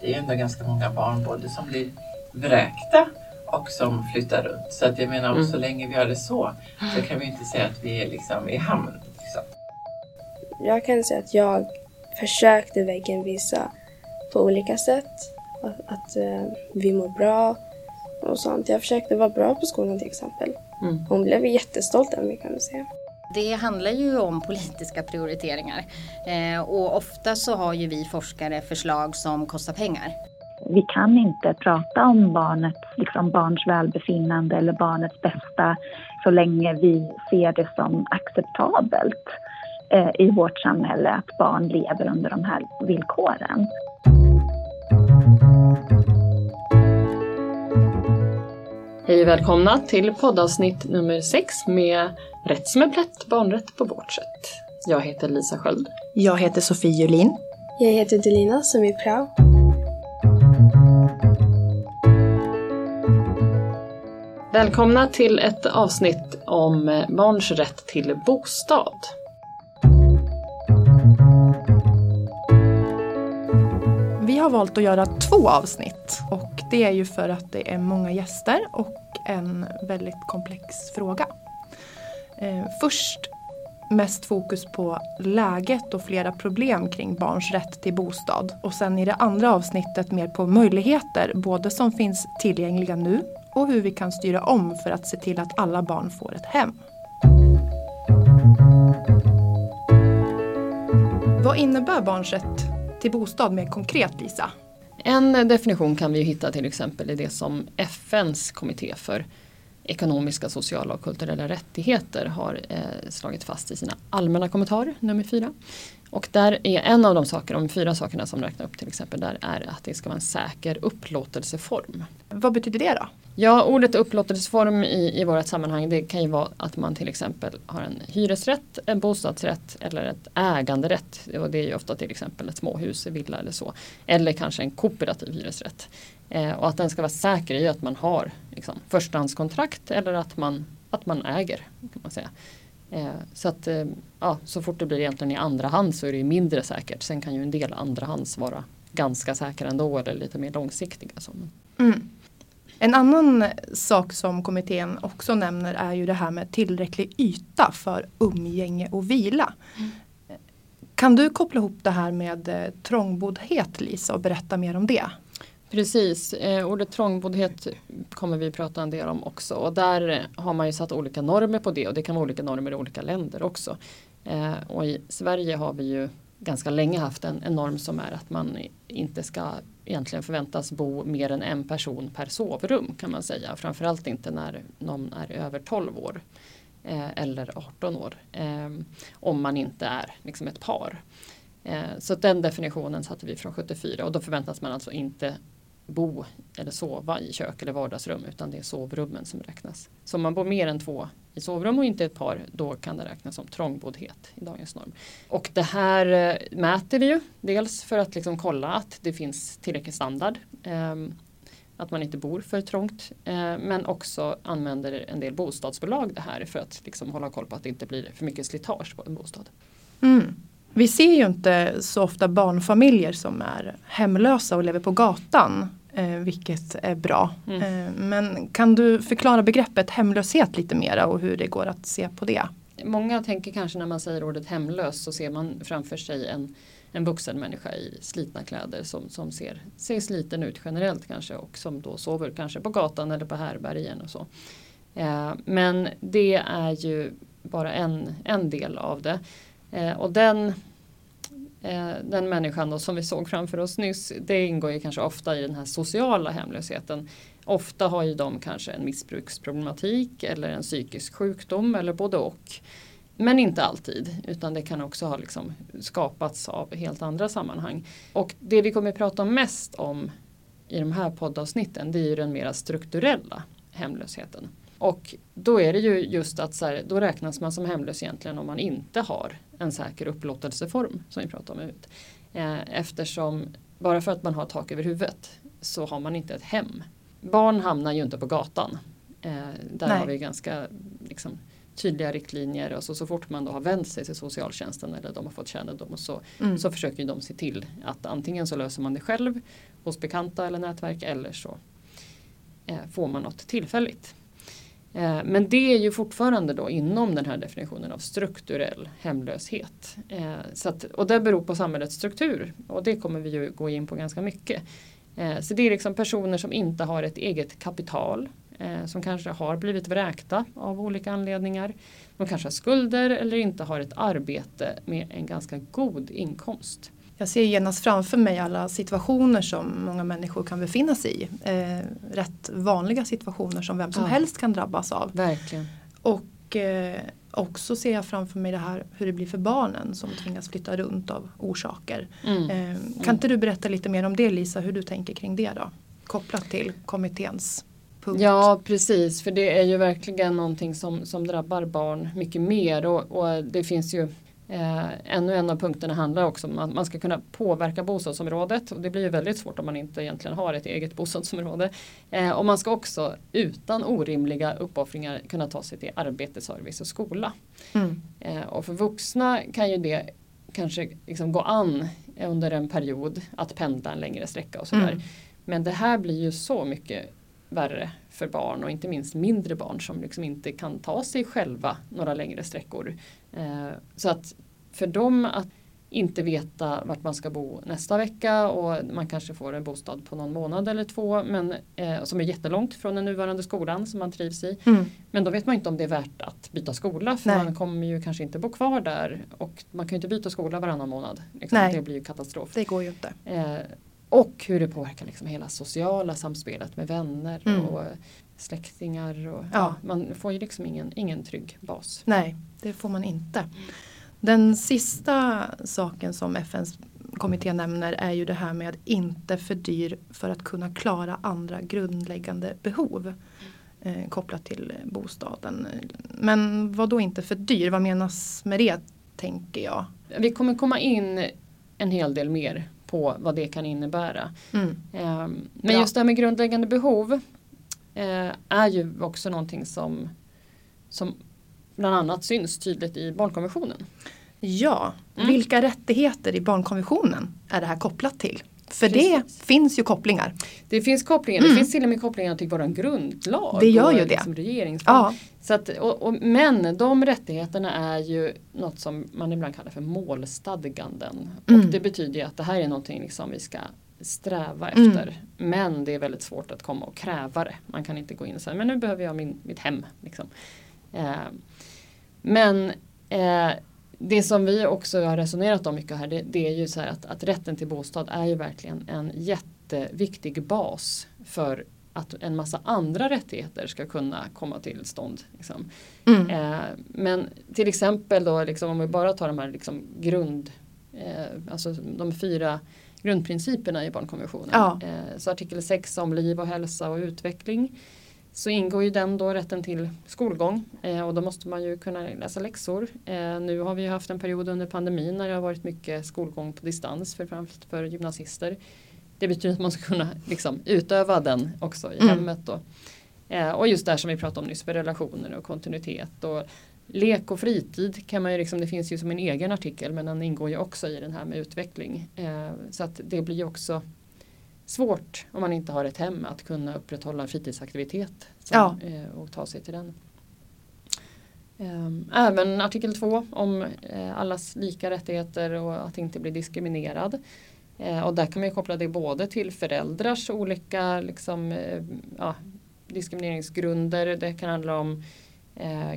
det är ju ändå ganska många barn både som blir vräkta och som flyttar runt. Så att jag menar, mm. så länge vi har det så, så kan vi inte säga att vi är liksom i hamn. Liksom. Jag kan säga att jag försökte verkligen visa på olika sätt att, att uh, vi mår bra och sånt. Jag försökte vara bra på skolan till exempel. Mm. Hon blev jättestolt över mig kan man säga. Det handlar ju om politiska prioriteringar eh, och ofta så har ju vi forskare förslag som kostar pengar. Vi kan inte prata om barnet, liksom barns välbefinnande eller barnets bästa så länge vi ser det som acceptabelt eh, i vårt samhälle att barn lever under de här villkoren. Hej och välkomna till poddavsnitt nummer 6 med Rätt som en plätt, barnrätt på vårt sätt. Jag heter Lisa Sköld. Jag heter Sofie Julin. Jag heter Delina Sumi Prao. Välkomna till ett avsnitt om barns rätt till bostad. Vi har valt att göra två avsnitt och det är ju för att det är många gäster och en väldigt komplex fråga. Eh, först mest fokus på läget och flera problem kring barns rätt till bostad. Och sen i det andra avsnittet mer på möjligheter, både som finns tillgängliga nu och hur vi kan styra om för att se till att alla barn får ett hem. Vad innebär barns rätt till bostad mer konkret Lisa? En definition kan vi hitta till exempel i det som FNs kommitté för ekonomiska, sociala och kulturella rättigheter har eh, slagit fast i sina allmänna kommentarer, nummer fyra. Och där är en av de saker, de fyra sakerna som räknar upp till exempel där är att det ska vara en säker upplåtelseform. Vad betyder det då? Ja, ordet upplåtelseform i, i vårt sammanhang det kan ju vara att man till exempel har en hyresrätt, en bostadsrätt eller ett äganderätt. Och det är ju ofta till exempel ett småhus, en villa eller så. Eller kanske en kooperativ hyresrätt. Eh, och att den ska vara säker i att man har liksom, förstahandskontrakt eller att man, att man äger. kan man säga. Eh, så att eh, ja, så fort det blir egentligen i andra hand så är det mindre säkert. Sen kan ju en del andra hands vara ganska säkra ändå eller lite mer långsiktiga. Så. Mm. En annan sak som kommittén också nämner är ju det här med tillräcklig yta för umgänge och vila. Mm. Kan du koppla ihop det här med eh, trångboddhet Lisa och berätta mer om det? Precis, eh, ordet trångboddhet kommer vi prata en del om också och där har man ju satt olika normer på det och det kan vara olika normer i olika länder också. Eh, och i Sverige har vi ju ganska länge haft en, en norm som är att man inte ska egentligen förväntas bo mer än en person per sovrum kan man säga. Framförallt inte när någon är över 12 år eh, eller 18 år. Eh, om man inte är liksom ett par. Eh, så den definitionen satte vi från 74 och då förväntas man alltså inte bo eller sova i kök eller vardagsrum utan det är sovrummen som räknas. Så om man bor mer än två i sovrum och inte ett par då kan det räknas som trångboddhet i dagens norm. Och det här eh, mäter vi ju dels för att liksom kolla att det finns tillräcklig standard. Eh, att man inte bor för trångt eh, men också använder en del bostadsbolag det här för att liksom hålla koll på att det inte blir för mycket slitage på en bostad. Mm. Vi ser ju inte så ofta barnfamiljer som är hemlösa och lever på gatan. Eh, vilket är bra. Mm. Eh, men kan du förklara begreppet hemlöshet lite mera och hur det går att se på det? Många tänker kanske när man säger ordet hemlös så ser man framför sig en, en vuxen människa i slitna kläder som, som ser, ser sliten ut generellt kanske och som då sover kanske på gatan eller på härbergen och så. Eh, men det är ju bara en, en del av det. Och den Eh, den människan då, som vi såg framför oss nyss, det ingår ju kanske ofta i den här sociala hemlösheten. Ofta har ju de kanske en missbruksproblematik eller en psykisk sjukdom eller både och. Men inte alltid, utan det kan också ha liksom skapats av helt andra sammanhang. Och det vi kommer att prata om mest om i de här poddavsnitten det är ju den mera strukturella hemlösheten. Och då är det ju just att så här, då räknas man som hemlös egentligen om man inte har en säker upplåtelseform som vi pratade om ut. Eh, eftersom bara för att man har tak över huvudet så har man inte ett hem. Barn hamnar ju inte på gatan. Eh, där Nej. har vi ganska liksom, tydliga riktlinjer och så, så fort man då har vänt sig till socialtjänsten eller de har fått kännedom så, Mm. så försöker de se till att antingen så löser man det själv hos bekanta eller nätverk eller så eh, får man något tillfälligt. Eh, men det är ju fortfarande då inom den här definitionen av strukturell hemlöshet. Eh, så att, och det beror på samhällets struktur och det kommer vi ju gå in på ganska mycket. Eh, så det är liksom personer som inte har ett eget kapital som kanske har blivit vräkta av olika anledningar. De kanske har skulder eller inte har ett arbete med en ganska god inkomst. Jag ser genast framför mig alla situationer som många människor kan befinna sig i. Eh, rätt vanliga situationer som vem som Ja. helst kan drabbas av. Verkligen. Och eh, också ser jag framför mig det här hur det blir för barnen som tvingas flytta runt av orsaker. Mm. Eh, kan inte du berätta lite mer om det Lisa, hur du tänker kring det då? Kopplat till kommitténs punkt. Ja precis, för det är ju verkligen någonting som, som drabbar barn mycket mer och, och det finns ju eh, ännu en av punkterna handlar också om att man ska kunna påverka bostadsområdet och det blir ju väldigt svårt om man inte egentligen har ett eget bostadsområde. Eh, och man ska också utan orimliga uppoffringar kunna ta sig till arbete, service och skola. Mm. Eh, och för vuxna kan ju det kanske liksom gå an under en period att pendla en längre sträcka och sådär. Mm. Men det här blir ju så mycket värre för barn och inte minst mindre barn som liksom inte kan ta sig själva några längre sträckor. Eh, så att för dem att inte veta vart man ska bo nästa vecka och man kanske får en bostad på någon månad eller två men, eh, som är jättelångt från den nuvarande skolan som man trivs i. Mm. Men då vet man inte om det är värt att byta skola för Nej. man kommer ju kanske inte bo kvar där och man kan ju inte byta skola varannan månad. Liksom. Det blir ju katastrof. Det går ju inte. Eh, och hur det påverkar liksom hela sociala samspelet med vänner Mm. och släktingar. Och, Ja. ja. man får ju liksom ingen, ingen trygg bas. Nej, det får man inte. Den sista saken som FNs kommitté nämner är ju det här med att inte för dyr för att kunna klara andra grundläggande behov eh, kopplat till eh, bostaden. Men vad då inte för dyr? Vad menas med det tänker jag? Vi kommer komma in en hel del mer på vad det kan innebära. Mm. Eh, men Bra. just det här med grundläggande behov eh, är ju också någonting som, som bland annat syns tydligt i barnkonventionen. Ja, Mm. vilka rättigheter i barnkonventionen är det här kopplat till? För Precis. det finns ju kopplingar. Det finns kopplingar, Mm. det finns till och med kopplingar till våran grundlag. Det gör ju det. Liksom regeringsform. Ja, Så att, och, och, men de rättigheterna är ju något som man ibland kallar för målstadganden. Mm. Och det betyder ju att det här är någonting liksom vi ska sträva Mm. efter. Men det är väldigt svårt att komma och kräva det. Man kan inte gå in och säga men nu behöver jag min, mitt hem. Liksom. Eh, men eh, det som vi också har resonerat om mycket här det, det är ju så här att, att rätten till bostad är ju verkligen en jätteviktig bas för att en massa andra rättigheter ska kunna komma till stånd. Liksom. mm. Eh, men till exempel då liksom, om vi bara tar de här liksom, grund, eh, alltså de fyra grundprinciperna i barnkonventionen. Ja. Eh, så artikel 6 om liv och hälsa och utveckling. Så ingår ju den då rätten till skolgång eh, och då måste man ju kunna läsa läxor. Eh, nu har vi haft en period under pandemin när det har varit mycket skolgång på distans för främst för gymnasister. Det betyder att man ska kunna liksom, utöva den också i Mm. hemmet. Då. Eh, och just det här som vi pratade om nyss med relationer och kontinuitet. Och lek och fritid kan man ju liksom, det finns ju som en egen artikel men den ingår ju också i den här med utveckling. Eh, så att det blir ju också svårt om man inte har ett hem att kunna upprätthålla en fritidsaktivitet som, Ja. eh, och ta sig till den. Ehm, Även artikel 2 om eh, allas lika rättigheter och att inte bli diskriminerad. Eh, Och där kan man koppla det både till föräldrars olika liksom, ja, diskrimineringsgrunder. Det kan handla om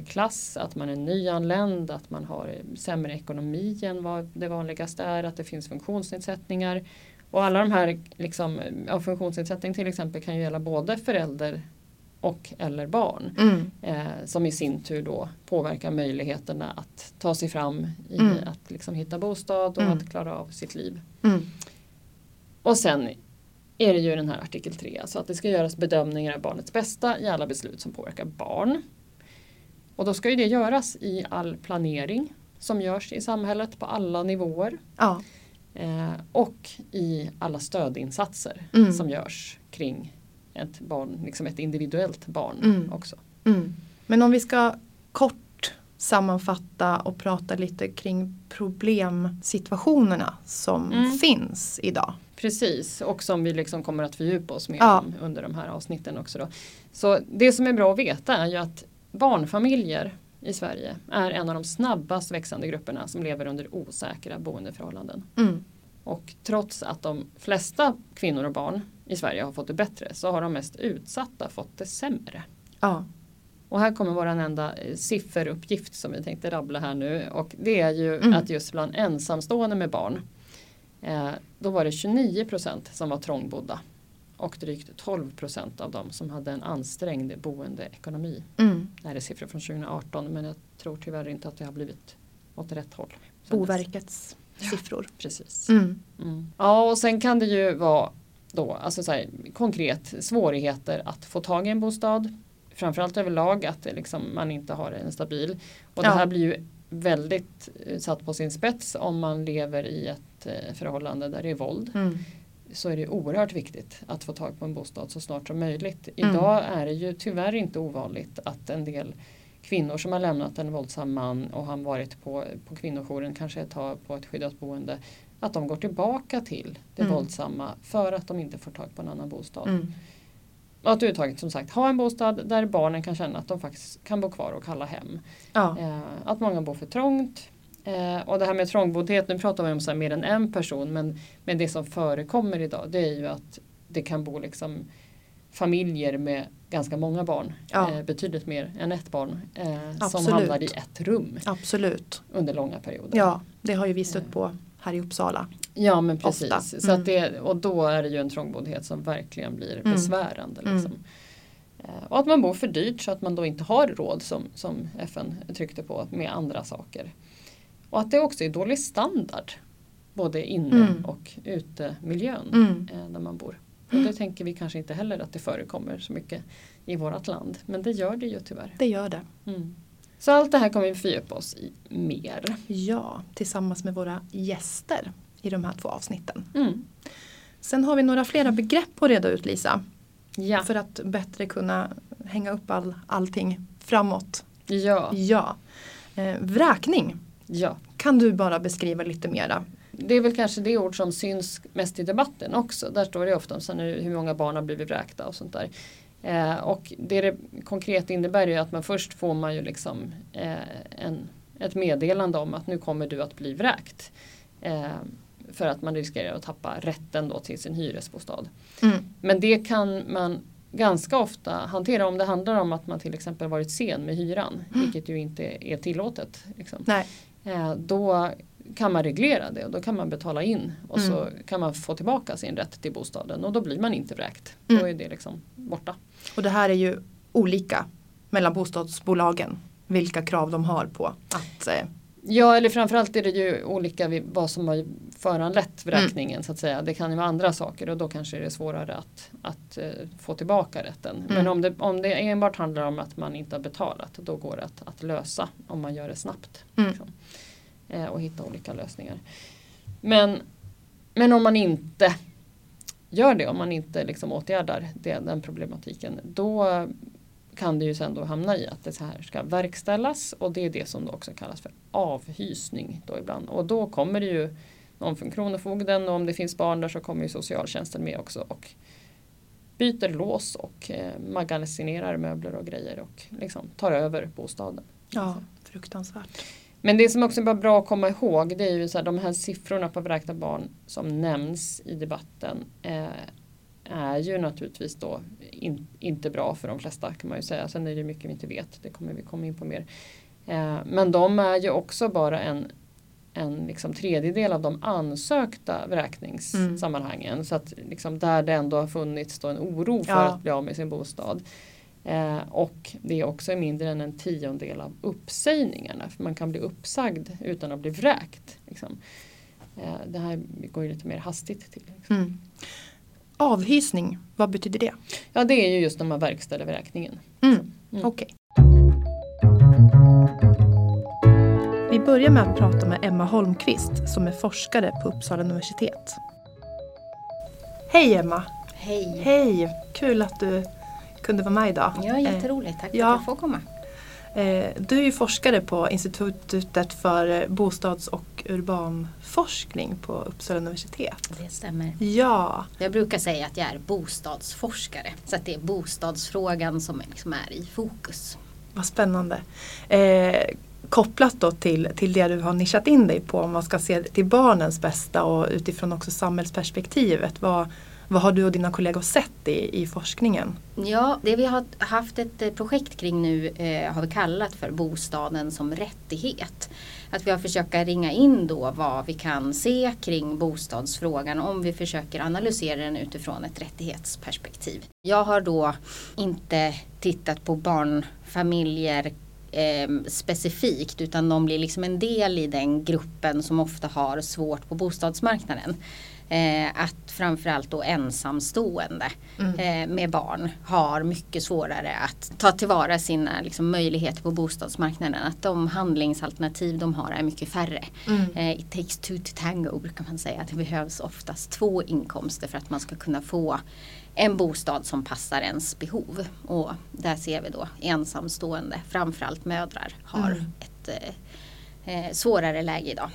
klass, att man är nyanländ, att man har sämre ekonomi än vad det vanligaste är, att det finns funktionsnedsättningar. Och alla de här liksom, ja, funktionsnedsättning till exempel kan ju gälla både förälder och eller barn. Mm. Eh, som i sin tur då påverkar möjligheterna att ta sig fram i Mm. att liksom hitta bostad och Mm. att klara av sitt liv. Mm. Och sen är det ju den här artikel 3, alltså att det ska göras bedömningar av barnets bästa i alla beslut som påverkar barn. Och då ska ju det göras i all planering som görs i samhället på alla nivåer. Ja. Eh, och i alla stödinsatser Mm. som görs kring ett barn, liksom ett individuellt barn Mm. också. Mm. Men om vi ska kort sammanfatta och prata lite kring problemsituationerna som Mm. finns idag. Precis, och som vi liksom kommer att fördjupa oss mer Ja. under de här avsnitten också. Då. Så det som är bra att veta är ju att barnfamiljer i Sverige är en av de snabbast växande grupperna som lever under osäkra boendeförhållanden. Mm. Och trots att de flesta kvinnor och barn i Sverige har fått det bättre så har de mest utsatta fått det sämre. Ja. Och här kommer vår enda eh, sifferuppgift som vi tänkte rabbla här nu. Och det är ju Mm. att just bland ensamstående med barn. Eh, då var det 29 procent som var trångbodda. Och drygt 12 procent av dem som hade en ansträngd boendeekonomi. Mm. Det här är siffror från 2018 men jag tror tyvärr inte att det har blivit åt rätt håll. Boverkets siffror. Precis. Mm. Mm. Ja och sen kan det ju vara då, alltså så här, konkret svårigheter att få tag i en bostad. Framförallt överlag att liksom, man inte har en stabil. Och Ja. det här blir ju väldigt eh, satt på sin spets om man lever i ett eh, förhållande där det är våld. Mm. Så är det oerhört viktigt att få tag på en bostad så snart som möjligt. Mm. Idag är det ju tyvärr inte ovanligt att en del kvinnor som har lämnat en våldsam man och har varit på, på kvinnojouren kanske ett tag på ett skyddat boende att de går tillbaka till det Mm. våldsamma för att de inte får tag på en annan bostad. Mm. Och att överhuvudtaget som sagt ha en bostad där barnen kan känna att de faktiskt kan bo kvar och kalla hem. Ja. Eh, att många bor för trångt. Eh, och det här med trångboddhet, nu pratar vi om så mer än en person men, men det som förekommer idag det är ju att det kan bo liksom familjer med ganska många barn. Ja. Eh, betydligt mer än ett barn. Eh, som hamnar i ett rum Absolut. under långa perioder. Ja, det har ju vi stött på här i Uppsala. Ja men precis. Ofta. Så Mm. att det, och då är det ju en trångboddhet som verkligen blir Mm. besvärande. Mm. Liksom. Eh, Och att man bor för dyrt så att man då inte har råd som, som FN tryckte på med andra saker. Och att det också är dålig standard. Både inne Mm. och utemiljön Mm. eh, där man bor. Och det tänker vi kanske inte heller att det förekommer så mycket i vårt land. Men det gör det ju tyvärr. Det gör det. Mm. Så allt det här kommer vi fördjupa oss i mer. Ja, tillsammans med våra gäster i de här två avsnitten. Mm. Sen har vi några flera begrepp att reda ut Lisa. Ja. För att bättre kunna hänga upp all, allting framåt. ja, Ja. Eh, vräkning. Ja. Kan du bara beskriva lite mera? Det är väl kanske det ord som syns mest i debatten också. Där står det ofta om hur många barn har blivit vräkta och sånt där. Eh, och det det konkret innebär är att man först får man ju liksom eh, en, ett meddelande om att nu kommer du att bli vräkt. Eh, för att man riskerar att tappa rätten då till sin hyresbostad. Mm. Men det kan man ganska ofta hantera om det handlar om att man till exempel varit sen med hyran. Vilket ju inte är tillåtet. Liksom. Eh, då kan man reglera det och då kan man betala in och Mm. så kan man få tillbaka sin rätt till bostaden och då blir man inte vräkt. Mm. Då är det liksom borta. Och det här är ju olika mellan bostadsbolagen. Vilka krav de har på att eh, Ja eller framförallt är det ju olika vad som har föranlett vräkningen så att säga. Det kan ju vara andra saker och då kanske är det svårare att, att eh, få tillbaka rätten. Men om det, om det enbart handlar om att man inte har betalat då går det att, att lösa om man gör det snabbt. Mm. Liksom. Eh, och hitta olika lösningar. Men, men om man inte gör det, om man inte liksom åtgärdar det, den problematiken då kan det ju sen då hamna i att det här ska verkställas och det är det som då också kallas för avhysning då ibland. Och då kommer det ju någon från Kronofogden och om det finns barn där så kommer ju socialtjänsten med också och byter lås och eh, magasinerar möbler och grejer och liksom tar över bostaden. ja, fruktansvärt. Men det som också är bra att komma ihåg det är ju så här, de här siffrorna på vräkta barn som nämns i debatten eh, är ju naturligtvis då in, inte bra för de flesta kan man ju säga. Sen är det mycket vi inte vet, det kommer vi komma in på mer. Eh, men de är ju också bara en, en liksom tredjedel av de ansökta vräkningssammanhangen. Så att liksom där det ändå har funnits då en oro för Ja. att bli av med sin bostad. Eh, och det är också mindre än en tiondel av uppsägningarna. För man kan bli uppsagd utan att bli vräkt. Liksom. Eh, det här går ju lite mer hastigt till. Liksom. Mm. Avhysning, vad betyder det? Ja det är ju just när man verkställer vräkningen. Mm. Mm. Okej. Vi börjar med att prata med Emma Holmqvist som är forskare på Uppsala universitet. Hej Emma! Hej! Hej! Kul att du kunde vara med idag. Ja, jätteroligt. Tack för ja. att jag får komma. Eh, du är ju forskare på Institutet för bostads och urbanforskning på Uppsala universitet. Det stämmer. Ja, Jag brukar säga att jag är bostadsforskare. Så att det är bostadsfrågan som liksom är i fokus. vad spännande. Eh, kopplat då till, till det du har nischat in dig på om man ska se till barnens bästa och utifrån också samhällsperspektivet. Vad, vad har du och dina kollegor sett i, i forskningen? Ja, det vi har haft ett eh, projekt kring nu eh, har vi kallat för bostaden som rättighet. Att vi har försökt ringa in då vad vi kan se kring bostadsfrågan om vi försöker analysera den utifrån ett rättighetsperspektiv. Jag har då inte tittat på barnfamiljer eh, specifikt utan de blir liksom en del i den gruppen som ofta har svårt på bostadsmarknaden. Eh, att framförallt då ensamstående eh, med barn har mycket svårare att ta tillvara sina liksom, möjligheter på bostadsmarknaden. Att de handlingsalternativ de har är mycket färre. Eh, it takes two to tango brukar man säga. Det behövs oftast två inkomster för att man ska kunna få en bostad som passar ens behov. Och där ser vi då ensamstående, framförallt mödrar, har Mm. ett eh, eh, svårare läge idag.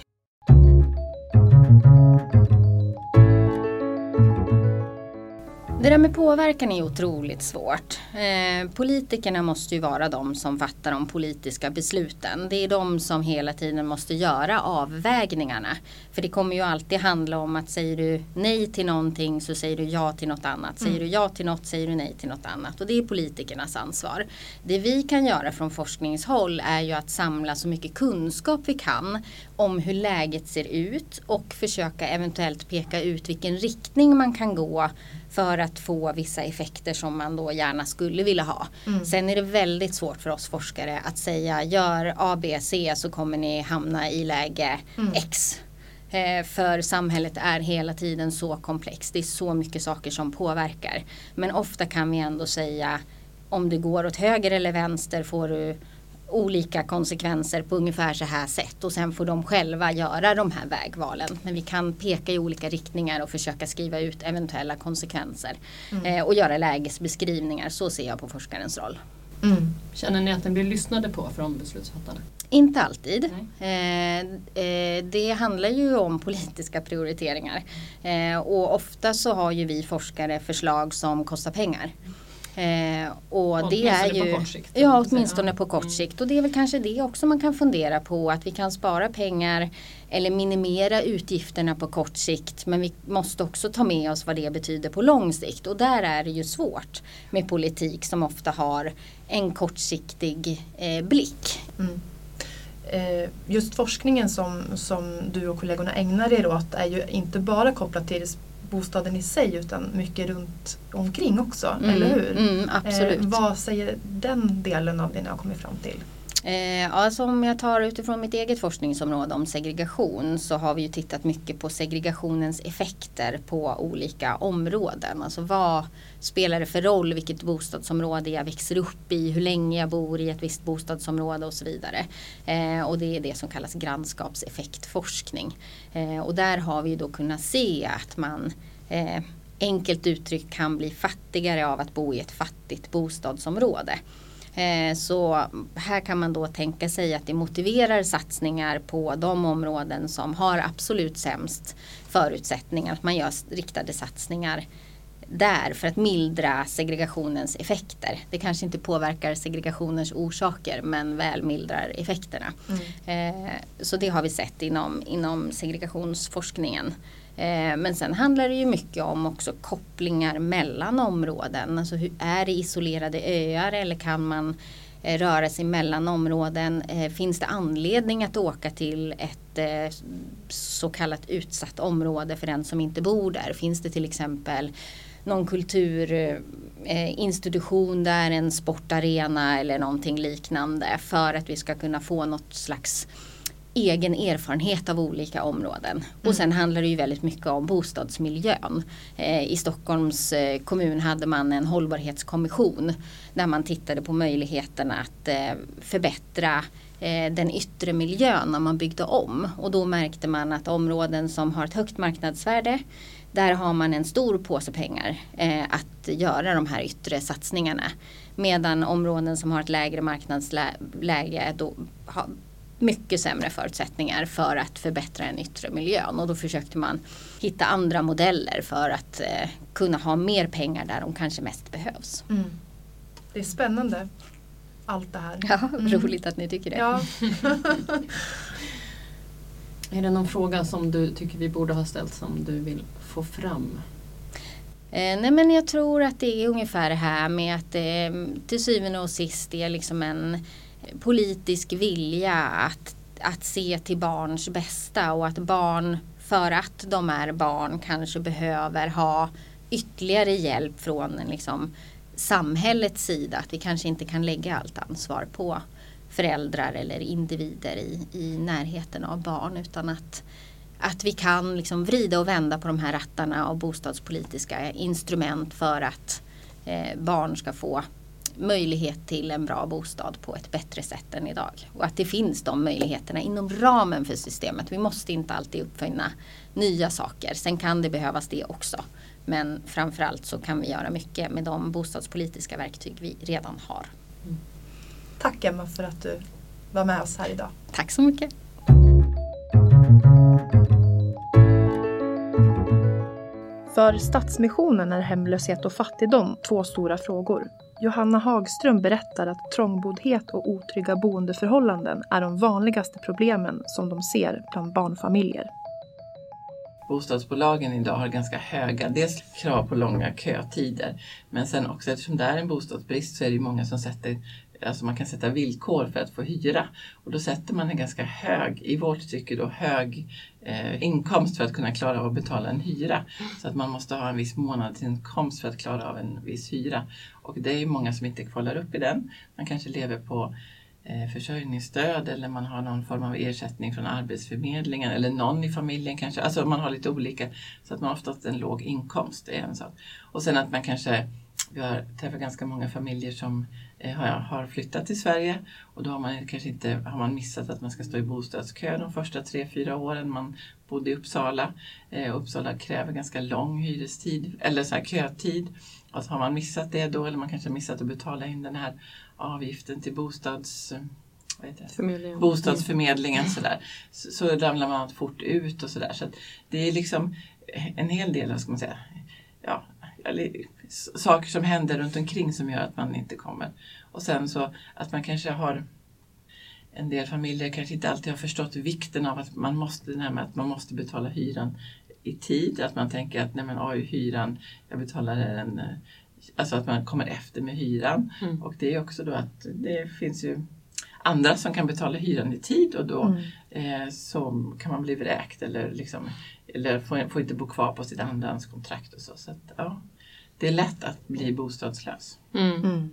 Det där med påverkan är otroligt svårt. Eh, politikerna måste ju vara de som fattar de politiska besluten. Det är de som hela tiden måste göra avvägningarna. För det kommer ju alltid handla om att säger du nej till någonting så säger du ja till något annat. Säger du ja till något säger du nej till något annat. Och det är politikernas ansvar. Det vi kan göra från forskningshåll är ju att samla så mycket kunskap vi kan om hur läget ser ut och försöka eventuellt peka ut vilken riktning man kan gå för att få vissa effekter som man då gärna skulle vilja ha. Sen är det väldigt svårt för oss forskare att säga gör A, B, C så kommer ni hamna i läge X. Eh, För samhället är hela tiden så komplext. Det är så mycket saker som påverkar. Men ofta kan vi ändå säga om det går åt höger eller vänster får du olika konsekvenser på ungefär så här sätt och sen får de själva göra de här vägvalen. Men vi kan peka i olika riktningar och försöka skriva ut eventuella konsekvenser eh, och göra lägesbeskrivningar. Så ser jag på forskarens roll. Mm. Känner ni att den blir lyssnade på från beslutsfattarna? Inte alltid. Eh, eh, det handlar ju om politiska prioriteringar. Eh, och ofta så har ju vi forskare förslag som kostar pengar. Eh, och det är Åtminstone ju, på kort sikt, Ja, man säga. åtminstone på kort sikt. Och det är väl kanske det också man kan fundera på. Att vi kan spara pengar eller minimera utgifterna på kort sikt. Men vi måste också ta med oss vad det betyder på lång sikt. Och där är det ju svårt med politik som ofta har en kortsiktig eh, blick. Mm. Eh, Just forskningen som, som du och kollegorna ägnar er åt är ju inte bara kopplad till bostaden i sig utan mycket runt omkring också, eller hur? Mm, absolut. Eh, vad säger den delen av det ni har kommit fram till? Eh, alltså om jag tar utifrån mitt eget forskningsområde om segregation så har vi ju tittat mycket på segregationens effekter på olika områden. Alltså vad spelar det för roll vilket bostadsområde jag växer upp i, hur länge jag bor i ett visst bostadsområde och så vidare. Eh, och det är det som kallas grannskapseffektforskning. Eh, och där har vi ju då kunnat se att man eh, enkelt uttryckt kan bli fattigare av att bo i ett fattigt bostadsområde. Eh, Så här kan man då tänka sig att det motiverar satsningar på de områden som har absolut sämst förutsättningar. Att man gör riktade satsningar där för att mildra segregationens effekter. Det kanske inte påverkar segregationens orsaker men väl mildrar effekterna. Eh, Så det har vi sett inom, inom segregationsforskningen. Eh, men sen handlar det ju mycket om också kopplingar mellan områden. Alltså hur, är det isolerade öar eller kan man eh, röra sig mellan områden? Eh, finns det anledning att åka till ett så kallat utsatt område för den som inte bor där? Finns det till exempel någon kulturinstitution där, en sportarena eller någonting liknande för att vi ska kunna få något slags egen erfarenhet av olika områden. Och sen handlar det ju väldigt mycket om bostadsmiljön. Eh, I Stockholms eh, kommun hade man en hållbarhetskommission där man tittade på möjligheterna att eh, förbättra eh, den yttre miljön när man byggde om. Och då märkte man att områden som har ett högt marknadsvärde där har man en stor påse pengar eh, att göra de här yttre satsningarna. Medan områden som har ett lägre marknadsläge då mycket sämre förutsättningar för att förbättra den yttre miljön. Och då försökte man hitta andra modeller för att eh, kunna ha mer pengar där de kanske mest behövs. Mm. Det är spännande allt det här. Ja, roligt att ni tycker det. Ja. Är det någon fråga som du tycker vi borde ha ställt som du vill få fram? Eh, nej men jag tror att det är ungefär det här med att det till syvende och sist är liksom en politisk vilja att, att se till barns bästa och att barn för att de är barn kanske behöver ha ytterligare hjälp från liksom, samhällets sida. Att vi kanske inte kan lägga allt ansvar på föräldrar eller individer i, i närheten av barn utan att, att vi kan liksom vrida och vända på de här rattarna av bostadspolitiska instrument för att eh, barn ska få möjlighet till en bra bostad på ett bättre sätt än idag. Och att det finns de möjligheterna inom ramen för systemet. Vi måste inte alltid uppfinna nya saker. Sen kan det behövas det också. Men framförallt så kan vi göra mycket med de bostadspolitiska verktyg vi redan har. Mm. Tack Emma för att du var med oss här idag. Tack så mycket. För Stadsmissionen är hemlöshet och fattigdom två stora frågor. Johanna Hagström berättar att trångboddhet och otrygga boendeförhållanden är de vanligaste problemen som de ser bland barnfamiljer. Bostadsbolagen idag har ganska höga dels krav på långa kötider men sen också eftersom det är en bostadsbrist så är det många som sätter alltså man kan sätta villkor för att få hyra. Och då sätter man en ganska hög, i vårt tycke då hög eh, inkomst för att kunna klara av att betala en hyra. Så att man måste ha en viss månadsinkomst för att klara av en viss hyra. Och det är ju många som inte kvalar upp i den. Man kanske lever på eh, försörjningsstöd eller man har någon form av ersättning från Arbetsförmedlingen eller någon i familjen kanske. Alltså man har lite olika så att man har oftast en låg inkomst. Det är en sak. Och sen att man kanske vi har träffat ganska många familjer som eh, har flyttat till Sverige och då har man kanske inte har man missat att man ska stå i bostadskö de första tre, fyra åren man bodde i Uppsala. Eh, Uppsala kräver ganska lång hyrestid eller så här kötid. Alltså har man missat det då eller man kanske har missat att betala in den här avgiften till bostads Förmedlingen. bostadsförmedlingen sådär, så, så ramlar man fort ut och sådär. Så, det är liksom en hel del, vad ska man säga, ja, saker som händer runt omkring som gör att man inte kommer. Och sen så att man kanske har en del familjer kanske inte alltid har förstått vikten av att man måste, att man måste betala hyran i tid. Att man tänker att nej men oj, hyran, jag betalar den Alltså att man kommer efter med hyran. Mm. Och det är också då att det finns ju andra som kan betala hyran i tid och då mm. eh, så kan man bli vräkt eller, liksom, eller får, får inte bo kvar på sitt andrahandskontrakt och så. så att, ja det är lätt att bli bostadslös. Mm. Mm.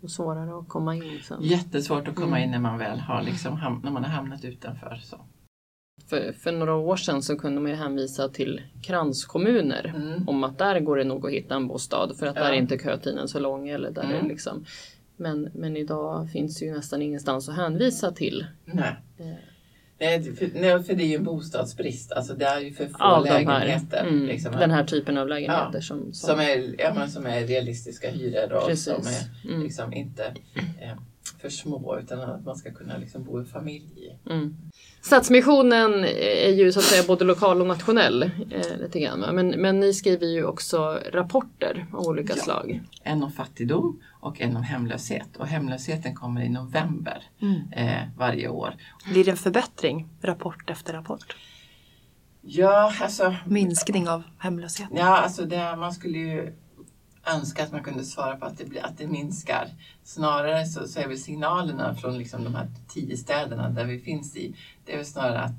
Och svårare att komma in sen. Jättesvårt att komma mm. in när man väl har, liksom, när man har hamnat utanför. Så. För, för några år sedan så kunde man hänvisa till kranskommuner mm. om att där går det nog att hitta en bostad för att ja. där är inte kötiden så lång. Eller där mm. är liksom. men, men idag finns det ju nästan ingenstans att hänvisa till. Nej. Nej för, nej, för det är ju en bostadsbrist. Alltså det är ju för få ja, lägenheter. mm, liksom. Den här typen av lägenheter ja, som, som... Som, är, ja, men som är realistiska hyror och Precis. som är mm. liksom inte eh, för små utan att man ska kunna liksom bo i familj. Mm. Stadsmissionen är ju så att säga både lokal och nationell. Eh, lite grann. Men, men ni skriver ju också rapporter av olika ja. slag. En om fattigdom och en om hemlöshet. Och hemlösheten kommer i november mm. eh, varje år. Blir det en förbättring rapport efter rapport? Ja, alltså... Minskning av hemlöshet? Ja, alltså det, man skulle ju önska att man kunde svara på att det, blir, att det minskar. Snarare så, så är väl signalerna från liksom de här tio städerna där vi finns i, det är väl snarare att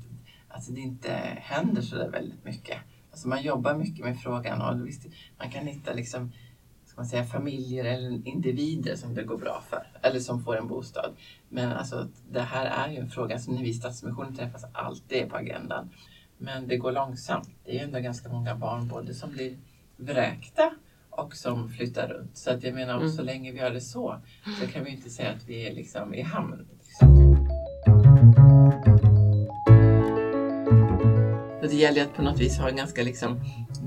alltså det inte händer så där väldigt mycket. Alltså man jobbar mycket med frågan och visst, man kan hitta liksom, ska man säga, familjer eller individer som det går bra för eller som får en bostad. Men alltså, det här är ju en fråga som när vi i Stadsmissionen träffas alltid är på agendan. Men det går långsamt. Det är ändå ganska många barn både som blir vräkta och som flyttar runt. Så att jag menar, mm. så länge vi har det så, så kan vi inte säga att vi är liksom i hamn. Liksom. Så det gäller att på något vis ha en ganska liksom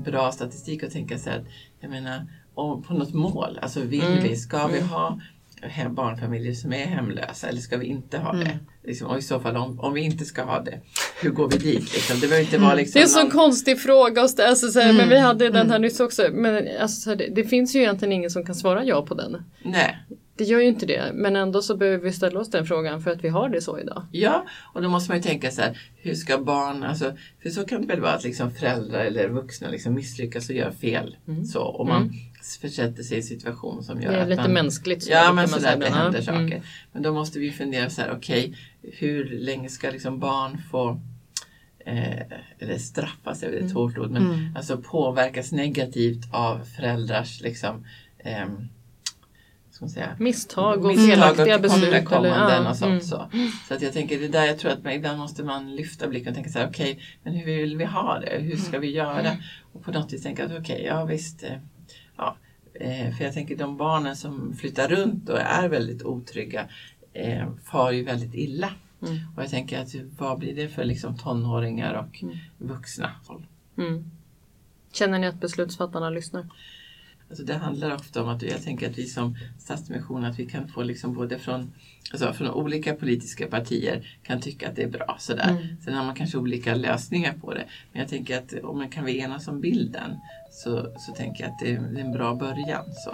bra statistik att tänka sig att, jag menar, om, på något mål, alltså vill Mm. vi, ska vi Mm. ha hem, barnfamiljer som är hemlösa eller ska vi inte ha Mm. det? Liksom, och i så fall om, om vi inte ska ha det, hur går vi dit? Liksom? Det behöver inte vara liksom Det är en så någon- konstig fråga att ställa. Alltså, Mm, Men vi hade den här mm. nyss också. Men alltså, det, det finns ju egentligen ingen som kan svara ja på den. Nej. Det gör ju inte det. Men ändå så behöver vi ställa oss den frågan för att vi har det så idag. Ja, och då måste man ju tänka så här, hur ska barn, alltså, för så kan det väl vara att liksom föräldrar eller vuxna liksom misslyckas och gör fel. Mm. Så, och man Mm. försätter sig i en situation som gör Det är att lite man... mänskligt. så Ja, men man sådär, det händer Ja. saker. Mm. Men då måste vi fundera så här, okej, hur länge ska liksom barn få eh, eller straffas är väl ett hårt ord, men Mm. alltså påverkas negativt av föräldrars liksom, ehm, ska säga, Misstag och felaktiga beslut. tillkortakommanden ja, och sånt. mm. Så. så att jag tänker, det där jag tror att man, ibland måste man lyfta blicken och tänka så här, okej, men hur vill vi ha det? Hur ska vi göra? Och på något vis tänka att okej, ja visst, eh, ja. Eh, för jag tänker de barnen som flyttar runt och är väldigt otrygga eh, far ju väldigt illa. Mm. Och jag tänker att vad blir det för liksom tonåringar och Mm. vuxna? Mm. Känner ni att beslutsfattarna lyssnar? Alltså det handlar ofta om att jag tänker att vi som Stadsmission att vi kan få liksom både från, alltså från olika politiska partier kan tycka att det är bra sådär. Mm. Sen har man kanske olika lösningar på det. Men jag tänker att om man kan vi enas om bilden så, så tänker jag att det är, en bra början. Så.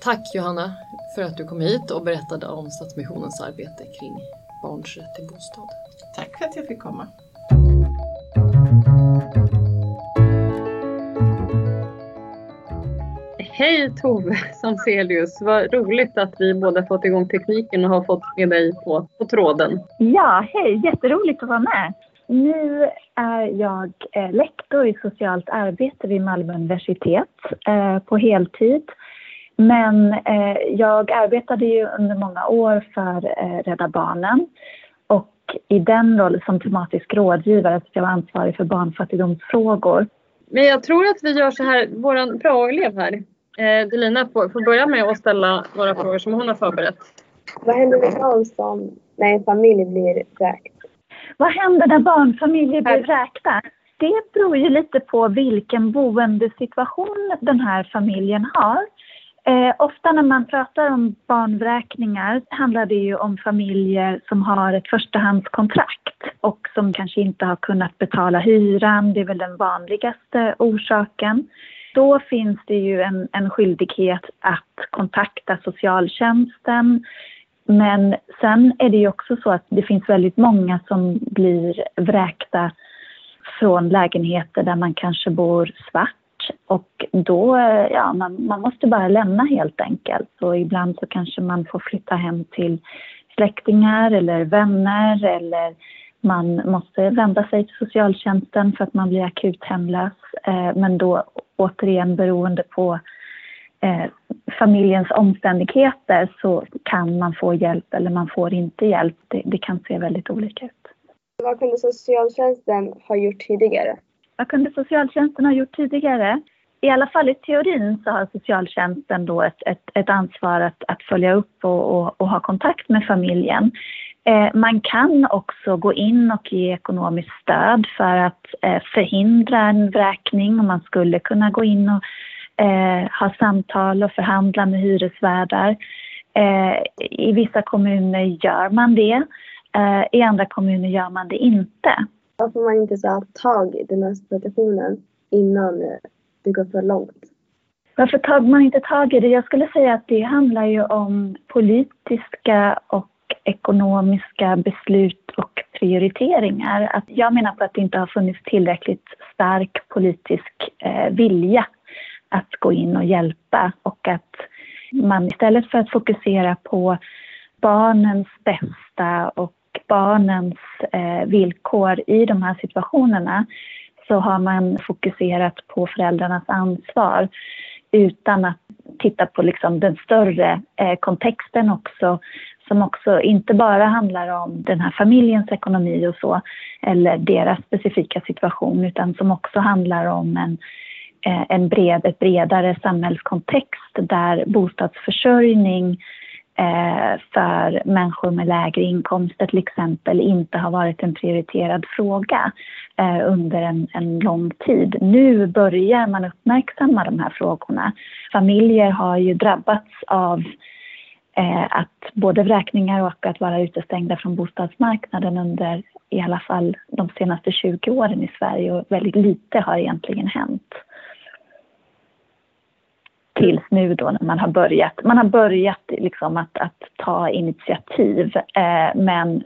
Tack Johanna för att du kom hit och berättade om Stadsmissionens arbete kring barns rätt till bostad. Tack för att jag fick komma. Hej Tove Samselius, vad roligt att vi båda fått igång tekniken och har fått med dig på, på tråden. Ja, hej! Jätteroligt att vara med. Nu är jag eh, lektor i socialt arbete vid Malmö universitet eh, på heltid. Men eh, jag arbetade ju under många år för eh, Rädda Barnen och i den rollen som tematisk rådgivare så jag var ansvarig för barnfattigdomsfrågor. Men jag tror att vi gör så här, vår praoelev här, eh, Delina, får, får börja med att ställa några frågor som hon har förberett. Vad händer med barn som när en familj blir vräkt? Vad händer när barnfamiljer blir vräkta? Det beror ju lite på vilken boendesituation den här familjen har. Eh, ofta när man pratar om barnvräkningar handlar det ju om familjer som har ett förstahandskontrakt och som kanske inte har kunnat betala hyran. Det är väl den vanligaste orsaken. Då finns det ju en, en skyldighet att kontakta socialtjänsten men sen är det ju också så att det finns väldigt många som blir vräkta från lägenheter där man kanske bor svart. Och då, ja, man, man måste bara lämna helt enkelt. Och ibland så kanske man får flytta hem till släktingar eller vänner eller man måste vända sig till socialtjänsten för att man blir akut hemlös. Eh, Men då återigen beroende på eh, familjens omständigheter så kan man få hjälp eller man får inte hjälp. Det, det kan se väldigt olika ut. Vad kunde socialtjänsten ha gjort tidigare? Vad kunde socialtjänsten ha gjort tidigare? I alla fall i teorin så har socialtjänsten då ett, ett, ett ansvar att, att följa upp och, och, och ha kontakt med familjen. Eh, man kan också gå in och ge ekonomiskt stöd för att eh, förhindra en vräkning och man skulle kunna gå in och eh, ha samtal och förhandla med hyresvärdar. Eh, I vissa kommuner gör man det, eh, i andra kommuner gör man det inte. Varför man inte så tag i den här situationen innan eh, det går för långt? Varför tar man inte tag i det? Jag skulle säga att det handlar ju om politiska och ekonomiska beslut och prioriteringar. Att jag menar på att det inte har funnits tillräckligt stark politisk eh, vilja att gå in och hjälpa och att man istället för att fokusera på barnens bästa och barnens eh, villkor i de här situationerna så har man fokuserat på föräldrarnas ansvar utan att titta på liksom den större eh, kontexten också som också inte bara handlar om den här familjens ekonomi och så eller deras specifika situation utan som också handlar om en, eh, en bred, ett bredare samhällskontext där bostadsförsörjning Eh, för människor med lägre inkomster till exempel inte har varit en prioriterad fråga eh, under en, en lång tid. Nu börjar man uppmärksamma de här frågorna. Familjer har ju drabbats av eh, att både vräkningar och att vara utestängda från bostadsmarknaden under i alla fall de senaste 20 åren i Sverige och väldigt lite har egentligen hänt. Tills nu då när man har börjat, man har börjat liksom att, att ta initiativ eh, men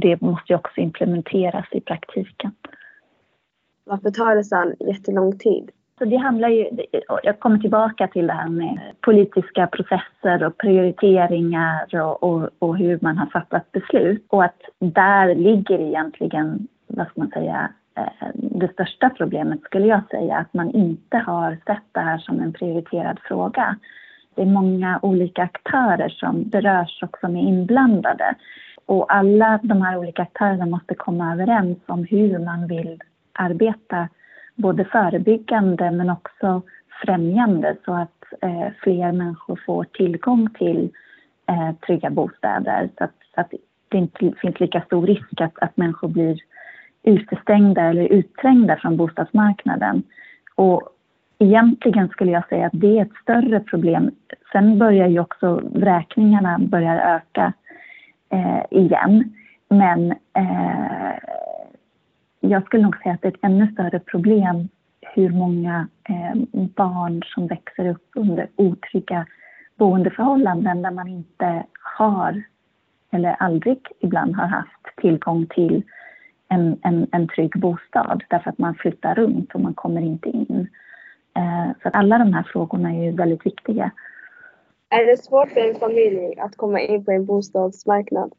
det måste ju också implementeras i praktiken. Varför tar det så jättelång tid? Så det handlar ju, jag kommer tillbaka till det här med politiska processer och prioriteringar och, och, och, hur man har fattat beslut. Och att där ligger egentligen, vad ska man säga, Eh, det största problemet skulle jag säga, att man inte har sett det här som en prioriterad fråga. Det är många olika aktörer som berörs och som är inblandade. Och alla de här olika aktörerna måste komma överens om hur man vill arbeta både förebyggande men också främjande så att eh, fler människor får tillgång till eh, trygga bostäder så att, så att, det inte finns lika stor risk att, att människor blir utestängda eller utträngda från bostadsmarknaden. Och egentligen skulle jag säga att det är ett större problem. Sen börjar ju också vräkningarna börja öka eh, igen. Men eh, jag skulle nog säga att det är ett ännu större problem hur många eh, barn som växer upp under otrygga boendeförhållanden där man inte har, eller aldrig ibland har haft, tillgång till en, en, en trygg bostad därför att man flyttar runt och man kommer inte in. Eh, så att alla de här frågorna är ju väldigt viktiga. Är det svårt för en familj att komma in på en bostadsmarknad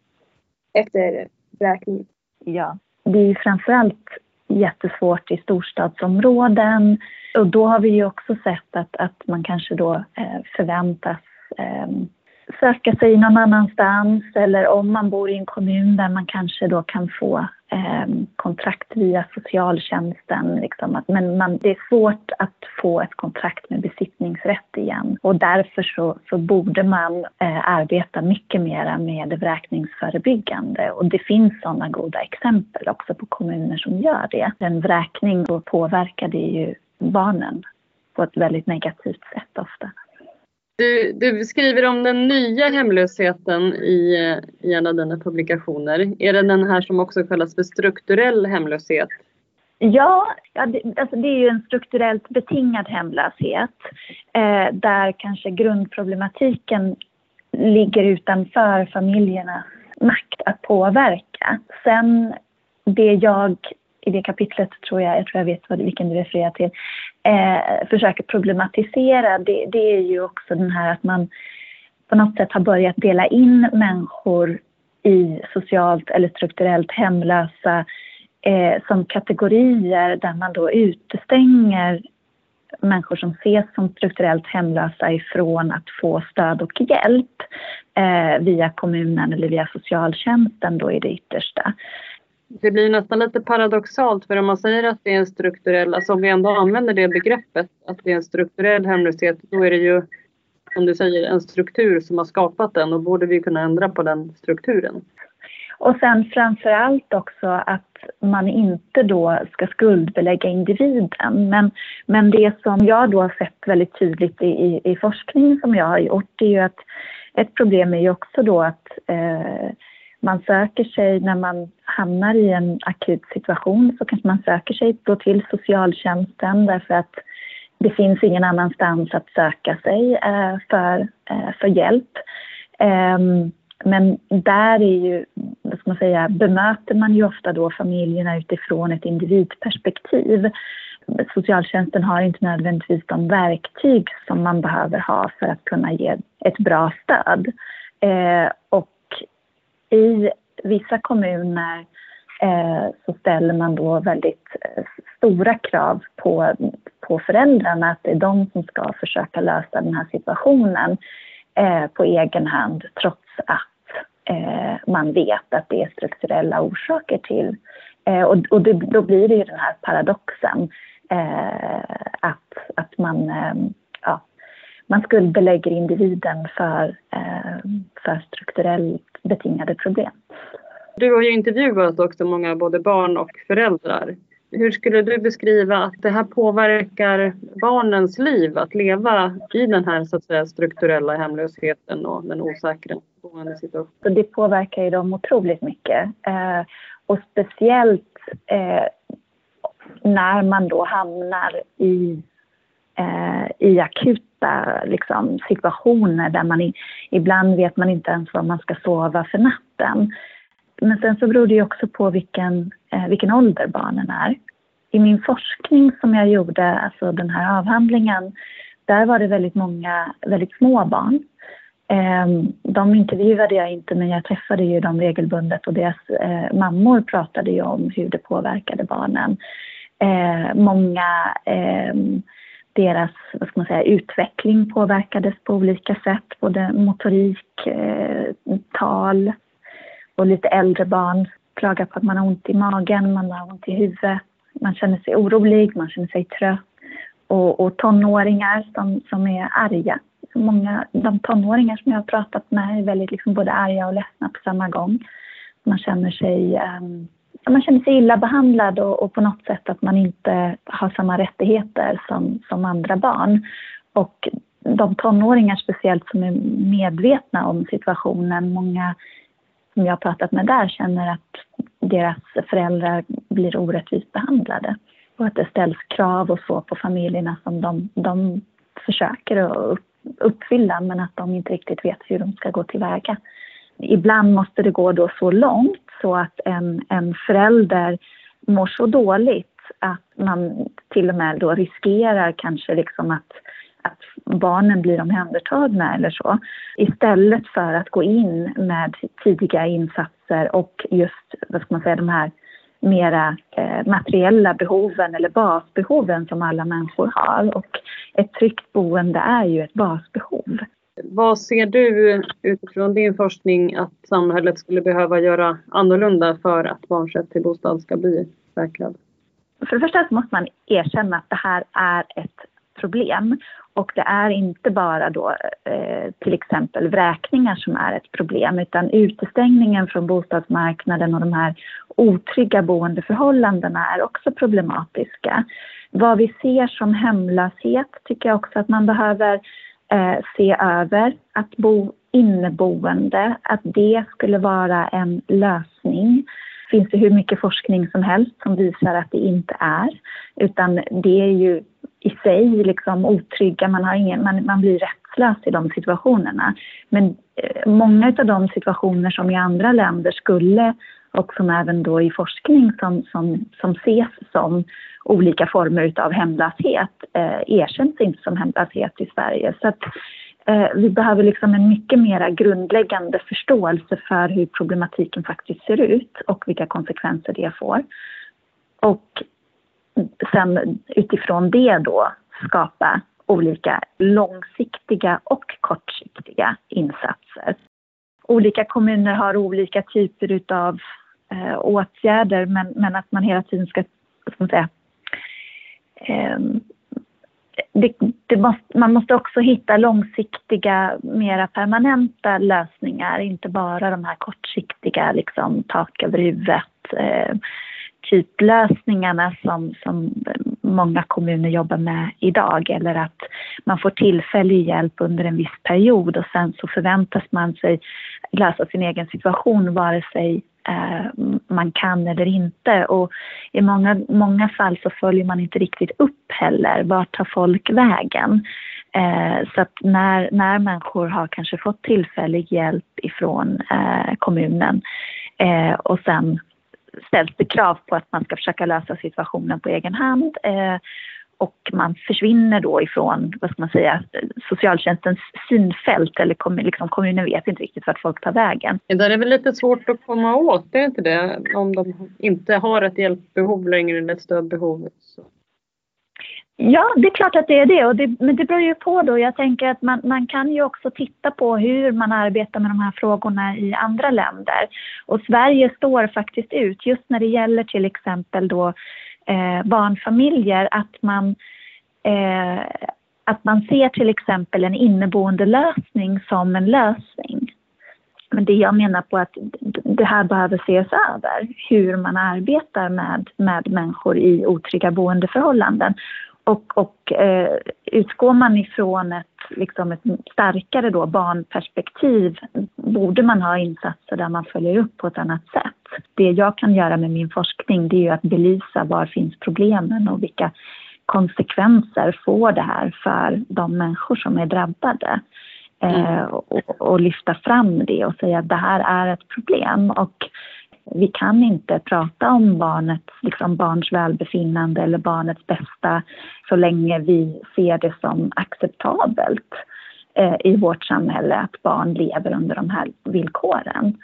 efter vräkning? Ja, det är framförallt jättesvårt i storstadsområden. Och då har vi ju också sett att, att man kanske då eh, förväntas eh, söka sig någon annanstans eller om man bor i en kommun där man kanske då kan få eh, kontrakt via socialtjänsten. Liksom att, men man, det är svårt att få ett kontrakt med besittningsrätt igen och därför så, så borde man eh, arbeta mycket mer med vräkningsförebyggande och det finns sådana goda exempel också på kommuner som gör det. En vräkning påverkar det ju barnen på ett väldigt negativt sätt ofta. Du, du, skriver om den nya hemlösheten i, i en av dina publikationer. Är det den här som också kallas för strukturell hemlöshet? Ja, ja det, alltså det är ju en strukturellt betingad hemlöshet eh, där kanske grundproblematiken ligger utanför familjernas makt att påverka. Sen det jag i det kapitlet tror jag, jag tror jag vet vad, vilken du refererar till, eh, försöker problematisera. Det, det är ju också den här att man på något sätt har börjat dela in människor i socialt eller strukturellt hemlösa eh, som kategorier där man då utestänger människor som ses som strukturellt hemlösa ifrån att få stöd och hjälp eh, via kommunen eller via socialtjänsten då i det yttersta det blir nästan lite paradoxalt för om man säger att det är en strukturell, alltså om vi ändå använder det begreppet, att det är en strukturell hemlöshet, då är det ju som du säger en struktur som har skapat den och borde vi kunna ändra på den strukturen. Och sen framför allt också att man inte då ska skuldbelägga individen. Men, men det som jag då har sett väldigt tydligt i, i, i forskning som jag har gjort är ju att ett problem är ju också då att eh, man söker sig när man hamnar i en akut situation så kanske man söker sig då till socialtjänsten därför att det finns ingen annanstans att söka sig eh, för, eh, för hjälp. Ehm, men där är ju, vad ska man säga, bemöter man ju ofta då familjerna utifrån ett individperspektiv. Socialtjänsten har inte nödvändigtvis de verktyg som man behöver ha för att kunna ge ett bra stöd. Eh, och i vissa kommuner eh, så ställer man då väldigt eh, stora krav på, på föräldrarna att det är de som ska försöka lösa den här situationen eh, på egen hand trots att eh, man vet att det är strukturella orsaker till. Eh, och och det, då blir det ju den här paradoxen eh, att, att man, eh, man skuldbelägger individen för, eh, för strukturellt betingade problem. Du har ju intervjuat också många både barn och föräldrar. Hur skulle du beskriva att det här påverkar barnens liv att leva i den här så att säga, strukturella hemlösheten och den osäkra boendesituationen? Det påverkar ju dem otroligt mycket. Eh, och speciellt eh, när man då hamnar i, i akuta liksom, situationer där man i, ibland vet man inte ens var man ska sova för natten. Men sen så beror det ju också på vilken, eh, vilken ålder barnen är. I min forskning som jag gjorde, alltså den här avhandlingen, där var det väldigt många väldigt små barn. Eh, de intervjuade jag inte, men jag träffade ju dem regelbundet och deras eh, mammor pratade ju om hur det påverkade barnen. Eh, många eh, deras vad ska man säga, utveckling påverkades på olika sätt, både motorik, eh, tal, och lite äldre barn klagar på att man har ont i magen, man har ont i huvudet, man känner sig orolig, man känner sig trött. Och, och tonåringar som, som är arga. Många, de tonåringar som jag har pratat med är väldigt liksom både arga och ledsna på samma gång. Man känner sig, um, man känner sig illa behandlad och, och, på något sätt att man inte har samma rättigheter som, som andra barn. Och de tonåringar speciellt som är medvetna om situationen, många som jag har pratat med där känner att deras föräldrar blir orättvist behandlade och att det ställs krav och så på familjerna som de, de försöker att uppfylla men att de inte riktigt vet hur de ska gå tillväga. Ibland måste det gå då så långt så att en, en förälder mår så dåligt att man till och med då riskerar kanske liksom att att barnen blir omhändertagna eller så. Istället för att gå in med tidiga insatser och just, vad ska man säga, de här mera eh, materiella behoven eller basbehoven som alla människor har. Och ett tryggt boende är ju ett basbehov. Vad ser du utifrån din forskning att samhället skulle behöva göra annorlunda för att barns rätt till bostad ska bli säkrad? För det första måste man erkänna att det här är ett problem och det är inte bara då eh, till exempel vräkningar som är ett problem utan utestängningen från bostadsmarknaden och de här otrygga boendeförhållandena är också problematiska. Vad vi ser som hemlöshet tycker jag också att man behöver eh, se över. Att bo inneboende, att det skulle vara en lösning Det finns det hur mycket forskning som helst som visar att det inte är. Utan det är ju i sig liksom otrygga, man, har ingen, man, man blir rättslös i de situationerna. Men eh, många av de situationer som i andra länder skulle och som även då i forskning som, som, som ses som olika former av hemlöshet eh, erkänns inte som hemlöshet i Sverige. Så att, eh, vi behöver liksom en mycket mer grundläggande förståelse för hur problematiken faktiskt ser ut och vilka konsekvenser det får. Och sen utifrån det då skapa olika långsiktiga och kortsiktiga insatser. Olika kommuner har olika typer utav eh, åtgärder men, men att man hela tiden ska, ska man säga, eh, det, det måste, man måste också hitta långsiktiga, mera permanenta lösningar, inte bara de här kortsiktiga, liksom tak över huvudet, eh, typlösningarna som, som många kommuner jobbar med idag eller att man får tillfällig hjälp under en viss period och sen så förväntas man sig lösa sin egen situation vare sig Eh, man kan eller inte. Och i många, många fall så följer man inte riktigt upp heller. Vart tar folk vägen? Eh, så att när, när människor har kanske fått tillfällig hjälp ifrån eh, kommunen eh, och sen ställs det krav på att man ska försöka lösa situationen på egen hand eh, och man försvinner då ifrån, vad ska man säga, socialtjänstens synfält eller kom, liksom, kommunen vet inte riktigt vart folk tar vägen. Det där är väl lite svårt att komma åt, det är inte det? Om de inte har ett hjälpbehov längre eller ett stödbehov. Så. Ja, det är klart att det är det. Och det men det beror ju på då. Jag tänker att man, man kan ju också titta på hur man arbetar med de här frågorna i andra länder. Och Sverige står faktiskt ut just när det gäller till exempel då eh, barnfamiljer att man eh, att man ser till exempel en inneboende lösning som en lösning. Men det jag menar på att det här behöver ses över, hur man arbetar med, med människor i otrygga boendeförhållanden. Och, och eh, utgår man ifrån ett, liksom ett starkare då barnperspektiv borde man ha insatser där man följer upp på ett annat sätt. Det jag kan göra med min forskning det är att belysa var finns problemen och vilka konsekvenser får det här för de människor som är drabbade. Eh, och, och, lyfta fram det och säga att det här är ett problem. Och vi kan inte prata om barnets, liksom barns välbefinnande eller barnets bästa så länge vi ser det som acceptabelt eh, i vårt samhälle att barn lever under de här villkoren.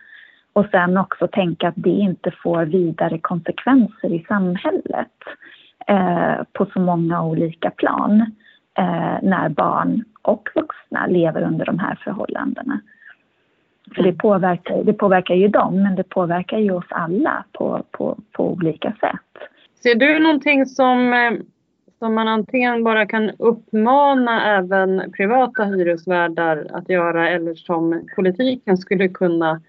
Och sen också tänka att det inte får vidare konsekvenser i samhället eh, på så många olika plan eh, när barn och vuxna lever under de här förhållandena. För det påverkar, det påverkar ju dem, men det påverkar ju oss alla på, på, på olika sätt. Ser du någonting som, eh, som man antingen bara kan uppmana även privata hyresvärdar att göra eller som politiken skulle kunna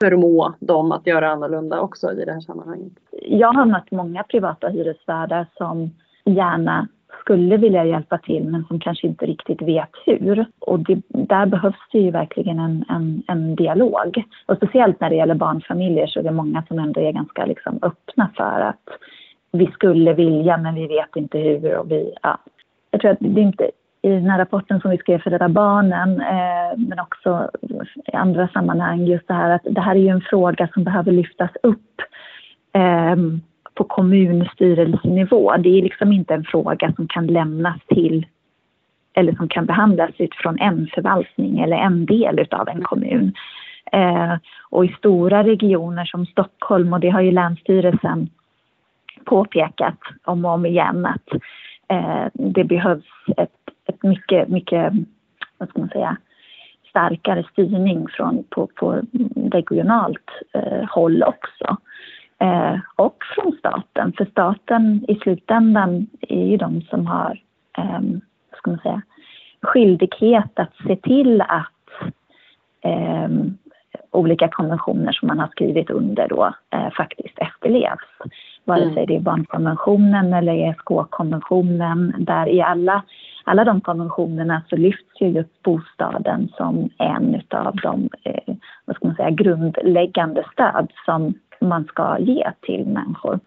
förmå dem att göra annorlunda också i det här sammanhanget? Jag har mött många privata hyresvärdar som gärna skulle vilja hjälpa till men som kanske inte riktigt vet hur. Och det, där behövs det ju verkligen en, en, en, dialog. Och speciellt när det gäller barnfamiljer så är det många som ändå är ganska liksom öppna för att vi skulle vilja men vi vet inte hur. Och vi, ja. Jag tror att det är inte i den här rapporten som vi skrev för Rädda Barnen eh, men också i andra sammanhang just det här att det här är ju en fråga som behöver lyftas upp. Eh, på kommunstyrelsenivå. Det är liksom inte en fråga som kan lämnas till eller som kan behandlas utifrån en förvaltning eller en del utav en kommun. Eh, och i stora regioner som Stockholm, och det har ju Länsstyrelsen påpekat om och om igen, att eh, det behövs ett, ett mycket, mycket, vad ska man säga, starkare styrning från, på, på regionalt eh, håll också eh, och från staten. För staten i slutändan är ju de som har eh, ska man säga, skyldighet att se till att eh, olika konventioner som man har skrivit under då eh, faktiskt efterlevs. Vare sig det är barnkonventionen eller ESK-konventionen där i alla, alla de konventionerna så lyfts ju just bostaden som en av de eh, vad ska man säga, grundläggande stöd som man ska ge till människor.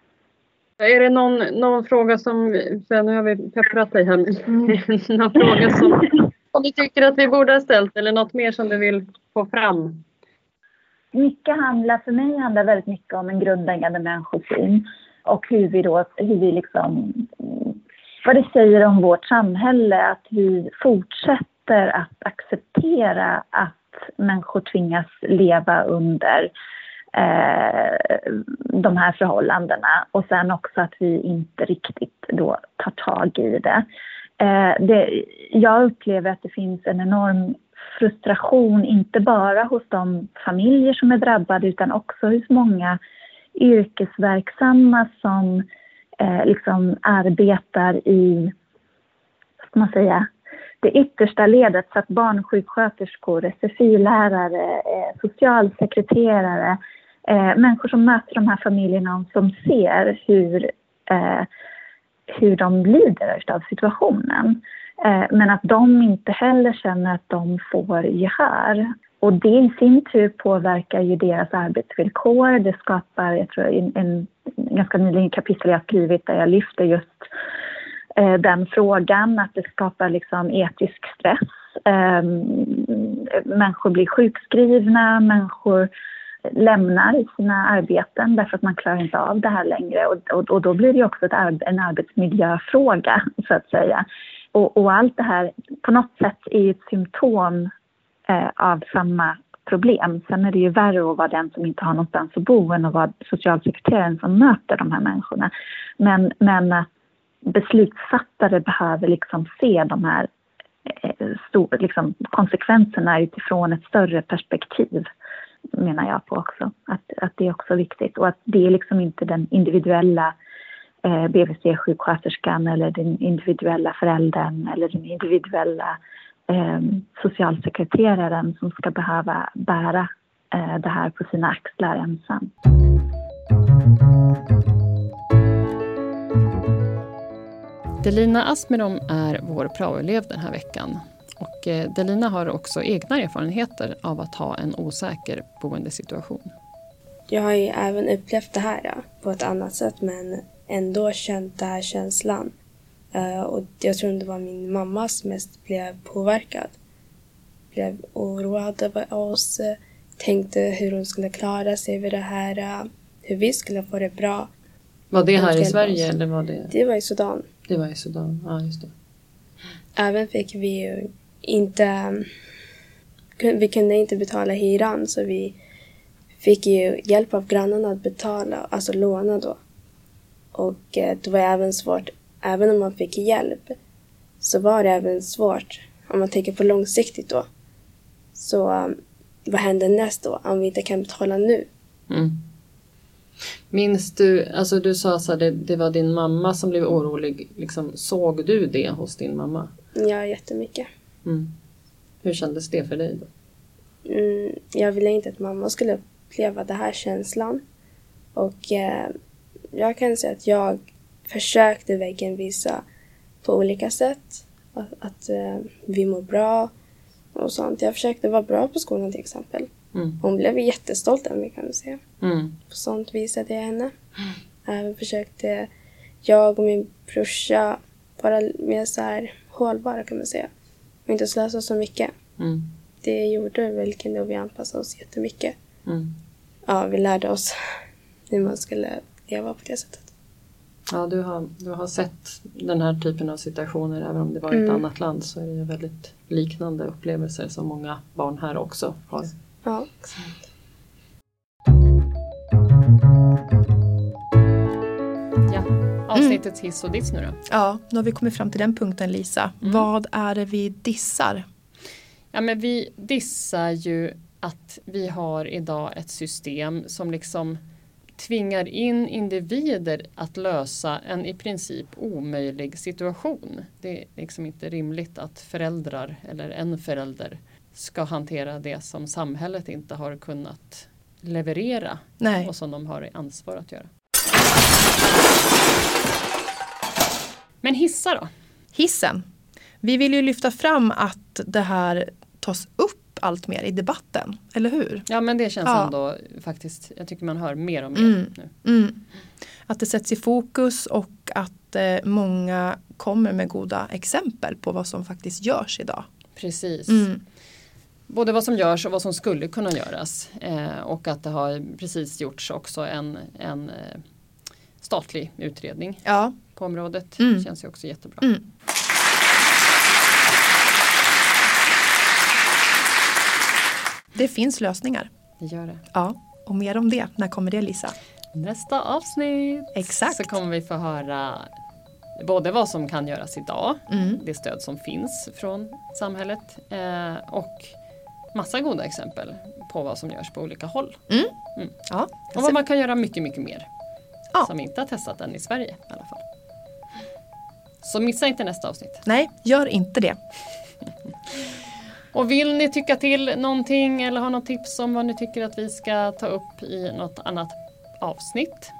Är det någon, någon fråga som, nu har vi pepprat dig här, någon fråga som, som du tycker att vi borde ha ställt eller något mer som du vill få fram? Mycket handlar, för mig handlar väldigt mycket om en grundläggande människosyn och hur vi då, hur vi liksom, vad det säger om vårt samhälle, att vi fortsätter att acceptera att människor tvingas leva under eh, de här förhållandena och sen också att vi inte riktigt då tar tag i det. Eh, det. Jag upplever att det finns en enorm frustration, inte bara hos de familjer som är drabbade utan också hos många yrkesverksamma som eh, liksom arbetar i, vad ska man säga, det yttersta ledet så att barnsjuksköterskor, SFI-lärare, eh, socialsekreterare, eh, människor som möter de här familjerna och som ser hur, eh, hur de lider av situationen. Eh, men att de inte heller känner att de får gehör. Och det i sin tur påverkar ju deras arbetsvillkor. Det skapar, jag tror, en, en ganska nyligen kapitel jag skrivit där jag lyfter just eh, den frågan, att det skapar liksom etisk stress. Eh, människor blir sjukskrivna, människor lämnar sina arbeten därför att man klarar inte av det här längre. Och, och, och då blir det också ett, en arbetsmiljöfråga, så att säga. Och, och, allt det här på något sätt är ett symptom eh, av samma problem. Sen är det ju värre att vara den som inte har någonstans att bo än att vara socialsekreteraren som möter de här människorna. Men, men att beslutsfattare behöver liksom se de här eh, stor, liksom, konsekvenserna utifrån ett större perspektiv menar jag på också. Att, att det är också viktigt och att det är liksom inte den individuella eh, BVC-sjuksköterskan eller den individuella föräldern eller den individuella eh, socialsekreteraren som ska behöva bära eh, det här på sina axlar ensam. Delina Asmerom är vår praoelev den här veckan. Och eh, Delina har också egna erfarenheter av att ha en osäker boendesituation. Jag har ju även upplevt det här ja, på ett annat sätt men ändå känt den här känslan. Uh, och jag tror det var min mamma som mest blev påverkad. Blev oroad över oss, tänkte hur hon skulle klara sig vid det här, hur vi skulle få det bra. Var det här i Sverige eller var det? Det var i Sudan. Det var i Sudan, ja just det. Även fick vi inte... Vi kunde inte betala hyran så vi fick ju hjälp av grannarna att betala, alltså låna då. Och eh, det var även svårt, även om man fick hjälp, så var det även svårt om man tänker på långsiktigt då. Så um, vad händer näst då om vi inte kan betala nu? Mm. Minns du, alltså du sa att det, det var din mamma som blev orolig. Liksom, såg du det hos din mamma? Ja, jättemycket. Mm. Hur kändes det för dig då? Mm, jag ville inte att mamma skulle uppleva den här känslan. Och eh, jag kan säga att jag försökte verkligen visa på olika sätt att, att eh, vi mår bra och sånt. Jag försökte vara bra på skolan till exempel. Mm. Hon blev jättestolt över mig kan man säga. Mm. På sånt visade jag henne. Även försökte jag och min brorsa vara mer så här hållbara kan man säga. Och inte slösa så mycket. Mm. Det gjorde verkligen och vi anpassade oss jättemycket. Mm. Ja, vi lärde oss hur man skulle leva på det sättet. Ja, du har, du har sett den här typen av situationer även om det var i ett Mm. annat land så är det väldigt liknande upplevelser som många barn här också har. Ja. Ja, avsnittets hiss och diss nu då. Ja, nu har vi kommit fram till den punkten Lisa. Vad är det vi dissar? Ja, men vi dissar ju att vi har idag ett system som liksom tvingar in individer att lösa en i princip omöjlig situation. Det är liksom inte rimligt att föräldrar eller en förälder ska hantera det som samhället inte har kunnat leverera Nej. och som de har ansvar att göra. Men hissa då? Hissen. Vi vill ju lyfta fram att det här tas upp allt mer i debatten, eller hur? Ja men det känns Ja. ändå faktiskt, jag tycker man hör mer och mer Mm. nu. Mm. Att det sätts i fokus och att eh, många kommer med goda exempel på vad som faktiskt görs idag. Precis. Mm. Både vad som görs och vad som skulle kunna göras. Eh, och att det har precis gjorts också en, en eh, statlig utredning Ja. På området. Mm. känns ju också jättebra. Mm. Det finns lösningar. Det gör det. Ja, och mer om det. När kommer det Lisa? Nästa avsnitt Exakt. så kommer vi få höra både vad som kan göras idag, Mm. det stöd som finns från samhället eh, och massa goda exempel på vad som görs på olika håll. Ja, Och vad man kan göra mycket, mycket mer. Ja. Som inte har testat än i Sverige i alla fall. Så missa inte nästa avsnitt. Nej, gör inte det. Och vill ni tycka till någonting eller ha något tips om vad ni tycker att vi ska ta upp i något annat avsnitt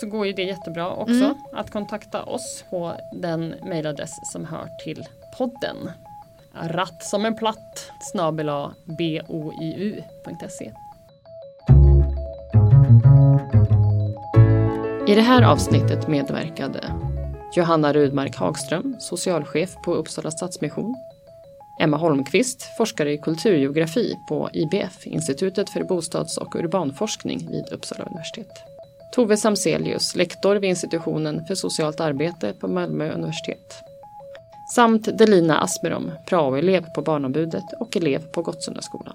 så går ju det jättebra också Mm. att kontakta oss på den mejladress som hör till podden. Ratt som en platt snabel boiu.se I det här avsnittet medverkade Johanna Rudmark Hagström, socialchef på Uppsala Stadsmission Emma Holmqvist, forskare i kulturgeografi på IBF, Institutet för bostads och urbanforskning vid Uppsala universitet. Tove Samselius, lektor vid institutionen för socialt arbete på Malmö universitet. Samt Delina Asmerom, praoelev på Barnombudet och elev på Gottsundaskolan.